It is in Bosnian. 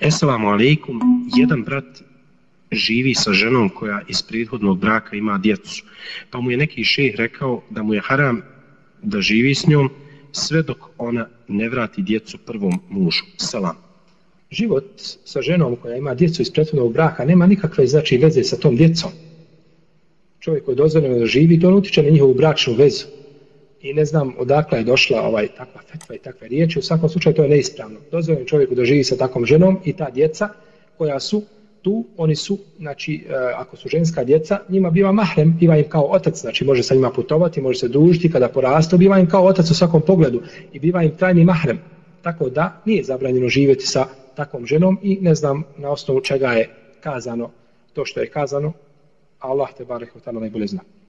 Esalamu alaikum, jedan brat živi sa ženom koja iz prethodnog braka ima djecu, pa mu je neki šeh rekao da mu je haram da živi s njom sve dok ona ne vrati djecu prvom mužu. Salam. Život sa ženom koja ima djecu iz prethodnog braka nema nikakve znači veze sa tom djecom. Čovjek koji je dozvoljeno da živi, to on utiče na njihovu bračnu vezu i ne znam odakle je došla ovaj takva fetva i takve riječi. U svakom slučaju to je neispravno. Dozvoljeno čovjeku da živi sa takom ženom i ta djeca koja su tu, oni su, znači, e, ako su ženska djeca, njima biva mahrem, biva im kao otac, znači može sa njima putovati, može se družiti, kada porastu, biva im kao otac u svakom pogledu i biva im trajni mahrem. Tako da nije zabranjeno živjeti sa takvom ženom i ne znam na osnovu čega je kazano to što je kazano, a Allah te barek od tada najbolje zna.